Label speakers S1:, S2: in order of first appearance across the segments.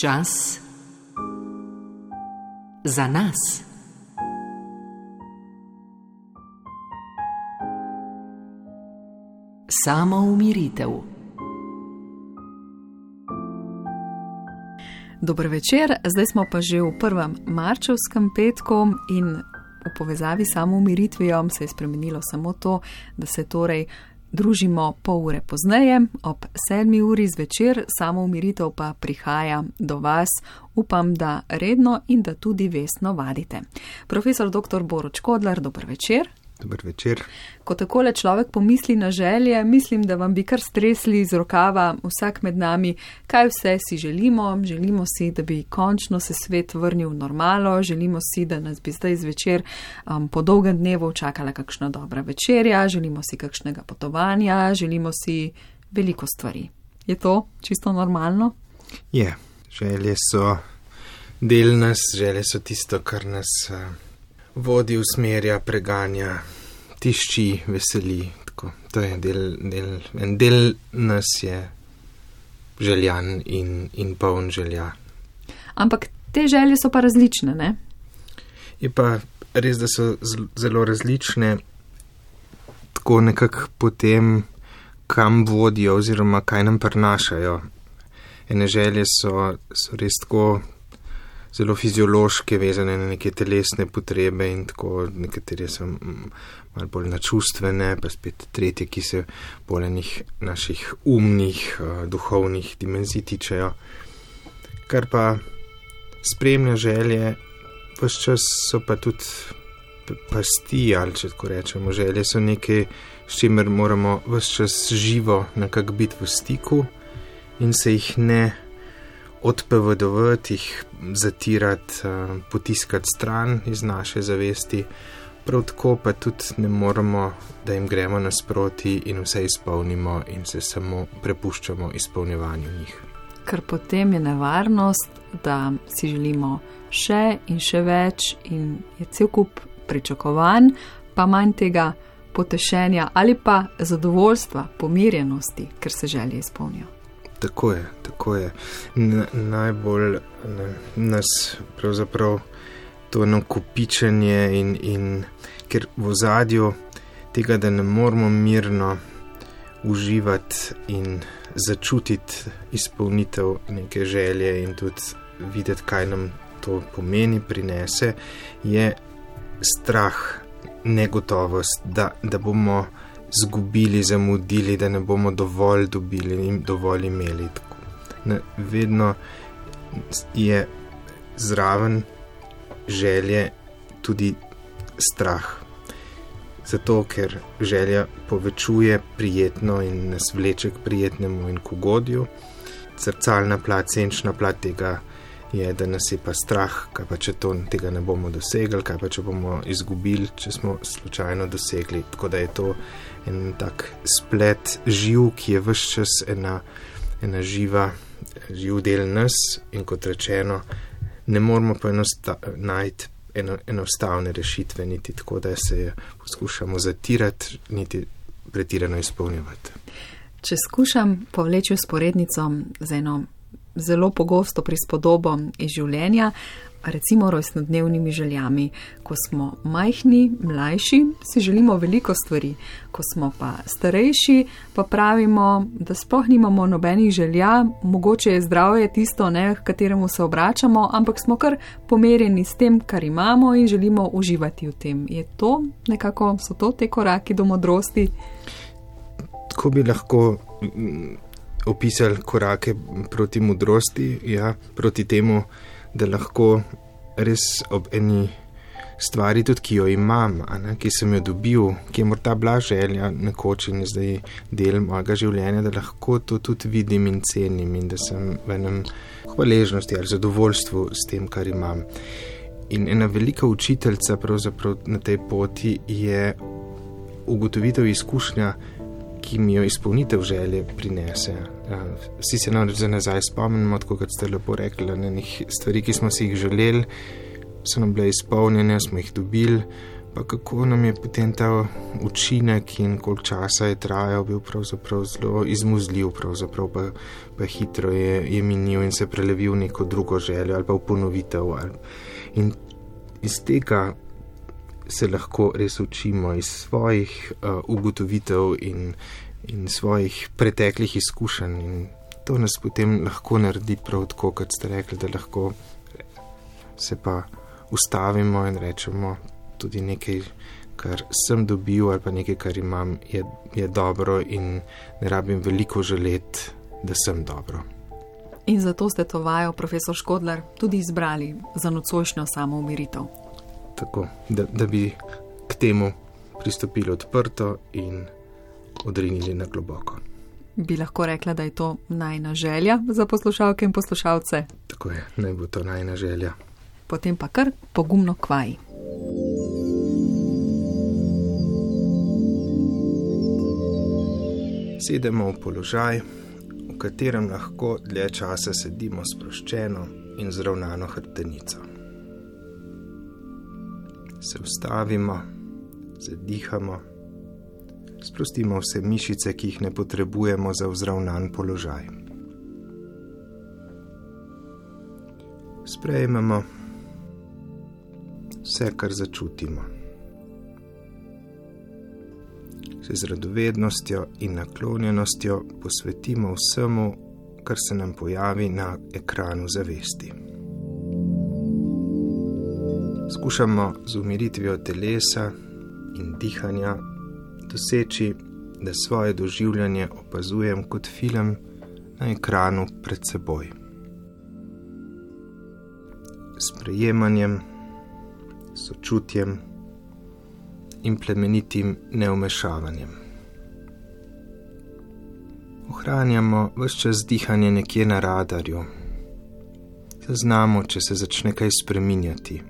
S1: Čas za nas. Samo umiritev.
S2: Dobro večer, zdaj smo pa že v prvem marčevskem petku in v povezavi s samo umiritvijo se je spremenilo samo to, da se torej družimo pol ure pozneje, ob sedmi uri zvečer, samo umiritev pa prihaja do vas, upam, da redno in da tudi vestno vadite. Profesor dr. Boroč Kodlar, dober večer.
S3: Dober večer.
S2: Ko takole človek pomisli na želje, mislim, da vam bi kar stresli iz rokava vsak med nami, kaj vse si želimo. Želimo si, da bi končno se svet vrnil v normalo, želimo si, da nas bi zdaj zvečer um, po dolgem dnevu čakala kakšna dobra večerja, želimo si kakšnega potovanja, želimo si veliko stvari. Je to čisto normalno?
S3: Je, želje so del nas, želje so tisto, kar nas. Uh vodi, usmerja, preganja, tišči, veseli. Tako. To je del, del, en del nas je željan in, in poln želja.
S2: Ampak te želje so pa različne, ne?
S3: Je pa res, da so zelo različne, tako nekako potem, kam vodijo oziroma kaj nam prinašajo. Ene želje so, so res tako zelo fiziološke, vezane na neke telesne potrebe in tako, nekatere so malo bolj načustvene, pa spet tretje, ki se bolj enih naših umnih, uh, duhovnih dimenzij tičejo. Kar pa spremlja želje, vse čas so pa tudi pasti, ali če tako rečemo, želje so nekaj, s čimer moramo vse čas živo nekako biti v stiku in se jih ne odpovedovati, jih zatirati, eh, potiskati stran iz naše zavesti, prav tako pa tudi ne moremo, da jim gremo nasproti in vse izpolnimo in se samo prepuščamo izpolnjevanju njih.
S2: Ker potem je nevarnost, da si želimo še in še več, in je cel kup pričakovanj, pa manj tega potešenja ali pa zadovoljstva, pomirjenosti, ker se želje izpolnijo.
S3: Tako je, tako je. N najbolj ne, nas pravzaprav to eno kopičenje in, in ker v zadju tega, da ne moramo mirno uživati in začutiti izpolnitev neke želje in tudi videti, kaj nam to pomeni, prinese, je strah, negotovost, da, da bomo zgubili, zamudili, da ne bomo dovolj dobili in dovolj imeli. Ne, vedno je zraven želje tudi strah. Zato, ker želja povečuje prijetno in nas vleče k prijetnemu in k ugodju, zrcalna plat, senčna plat tega je, da nas je pa strah, kaj pa če to, tega ne bomo dosegli, kaj pa če bomo izgubili, če smo slučajno dosegli. Tako da je to en tak splet živ, ki je vse čas ena, ena živa, živ del nas in kot rečeno, ne moramo pa enosta, najti eno, enostavne rešitve, niti tako, da se je poskušamo zatirati, niti pretirano izpolnjevati.
S2: Če skušam povleči usporednico z eno zelo pogosto prispodobo iz življenja, recimo rojstnodnevnimi željami. Ko smo majhni, mlajši, si želimo veliko stvari, ko smo pa starejši, pa pravimo, da sploh nimamo nobenih želja, mogoče je zdravje tisto, ne, k kateremu se obračamo, ampak smo kar pomerjeni s tem, kar imamo in želimo uživati v tem. Je to nekako, so to te koraki do modrosti?
S3: Tako bi lahko opisali korake proti modrosti, ja, proti temu, da lahko res ob eni stvari, tudi ki jo imam, ne, ki sem jo dobil, ki je morda bila želja nekoč in zdaj del mojega življenja, da lahko to tudi vidim in cenim in da sem v enem hvaležnosti ali zadovoljstvu s tem, kar imam. In ena velika učiteljica na tej poti je ugotovitev izkušnja, ki mi jo izpolnitev želje prinese. Vsi se namreč za nazaj spomnimo, kot ste lepo rekli, na nekih stvari, ki smo si jih želeli, so nam bile izpolnjene, smo jih dobili, pa kako nam je potem ta učinek in koliko časa je trajal, bil pravzaprav zelo izmuzljiv, pravzaprav pa, pa hitro je, je minil in se prelevil v neko drugo željo ali pa v ponovitev. Ali. In iz tega se lahko res učimo, iz svojih uh, ugotovitev in, in svojih preteklih izkušenj. In to nas potem lahko naredi prav tako, kot ste rekli, da lahko se pa ustavimo in rečemo, tudi nekaj, kar sem dobil, ali pa nekaj, kar imam, je, je dobro in ne rabim veliko želeti, da sem dobro.
S2: In zato ste to vajo, profesor Škodlar, tudi izbrali za nocojšnjo samoumiritev.
S3: Tako, da, da bi k temu pristopili odprto in odrinili na globoko.
S2: Bi lahko rekla, da je to najna želja za poslušalke in poslušalce?
S3: Tako je, naj bo to najna želja.
S2: Potem pa kar pogumno kvaj.
S3: Sedemo v položaj, v katerem lahko dlje časa sedimo sproščeno in zravnano hrbtenico. Se ustavimo, zadihamo, sprostimo vse mišice, ki jih ne potrebujemo za vzravnan položaj. Sprejmemo vse, kar začutimo. se z radovednostjo in naklonjenostjo posvetimo vsemu, kar se nam pojavi na ekranu zavesti. Skušamo z umiritvijo telesa in dihanja doseči, da svoje doživljanje opazujem kot film na ekranu pred seboj. Sprejemanjem, sočutjem, in plemenitim neumešavanjem. Ohranjamo vse čas dihanje nekje na radarju, zaznamo, če se začne kaj spreminjati,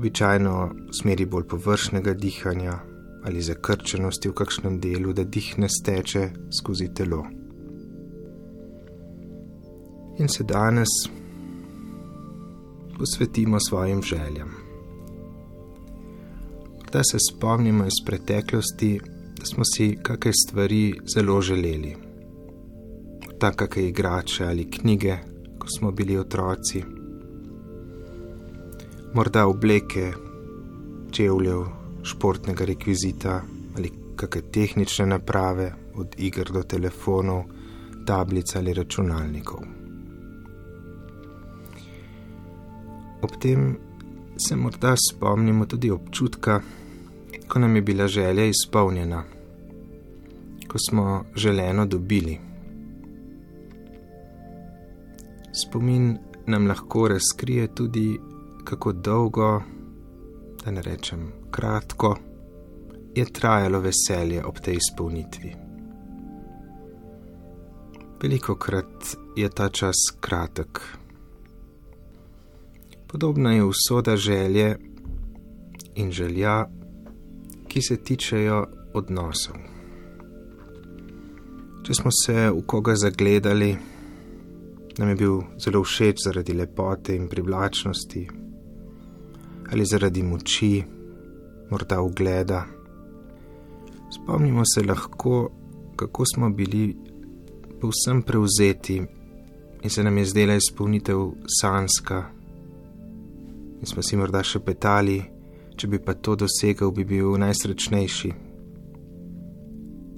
S3: običajno smeri bolj površnega dihanja ali zakrčenosti v kakšnem delu, da dih ne steče skozi telo. In se danes posvetimo svojim željam da se spomnimo iz preteklosti, da smo si kakšne stvari zelo želeli. Tako kakšne igrače ali knjige, ko smo bili otroci. Morda obleke, čevljev, športnega rekvizita ali kakšne tehnične naprave, od igr do telefonov, tablic ali računalnikov. Ob tem se morda spomnimo tudi občutka, ko nam je bila želja izpolnjena, ko smo želeno dobili. Spomin nam lahko razkrije tudi, kako dolgo, da ne rečem kratko, je trajalo veselje ob tej izpolnitvi. Veliko krat je ta čas kratek. Podobna je usoda želje in želja ki se tičejo odnosov. Če smo se v koga zagledali, nam je bil zelo všeč zaradi lepote in privlačnosti, ali zaradi moči, morda ugleda. Spomnimo se lahko, kako smo bili povsem prevzeti in se nam je zdela izpolnitev sanska, in smo si morda še petali če bi pa to dosegel, bi bil najsrečnejši.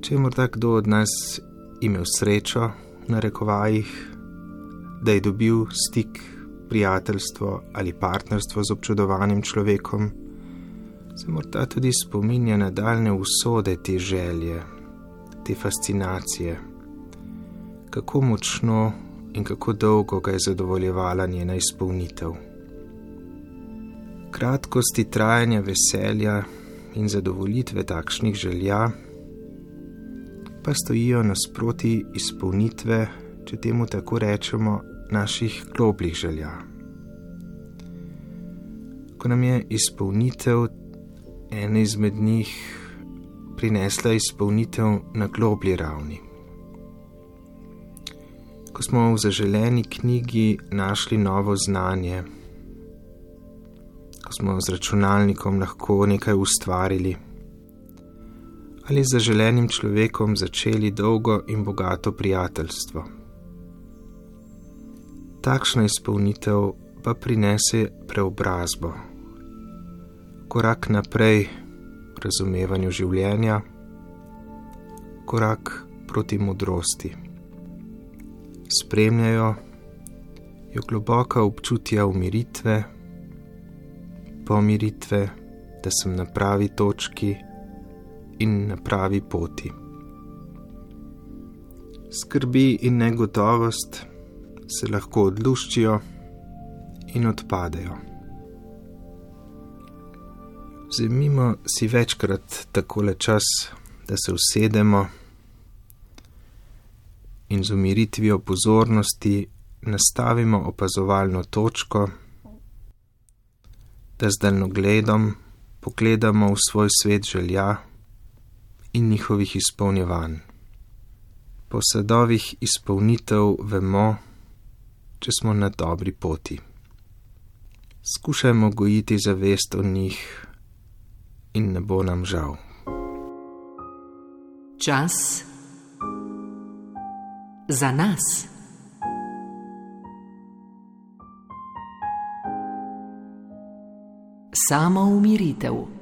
S3: Če je morda kdo od nas imel srečo, na rekovajih, da je dobil stik, prijateljstvo ali partnerstvo z občudovanim človekom, se morda tudi spominja na daljne usode te želje, te fascinacije, kako močno in kako dolgo ga je zadovoljevala njena izpolnitev. Kratkosti trajanja veselja in zadovoljitve takšnih želja, pa stojijo nasproti izpolnitve, če temu tako rečemo, naših globljih želja. Ko nam je izpolnitev ena izmed njih prinesla izpolnitev na globlji ravni. Ko smo v zaželeni knjigi našli novo znanje, smo z računalnikom lahko nekaj ustvarili ali za želenim človekom začeli dolgo in bogato prijateljstvo. Takšna izpolnitev pa prinese preobrazbo, korak naprej v razumevanju življenja, korak proti modrosti. Spremljajo jo globoka občutja umiritve, pomiritve, da sem na pravi točki in na pravi poti. Skrbi in negotovost se lahko odluščijo in odpadejo. Vzemimo si večkrat takole čas, da se usedemo in z umiritvijo pozornosti nastavimo opazovalno točko, da z daljnogledom pogledamo v svoj svet želja in njihovih izpolnjevanj. Po sadovih izpolnitev vemo, če smo na dobri poti. Skušajmo gojiti zavest o njih in ne bo nam žal.
S1: Čas za nas. Samo umiritev.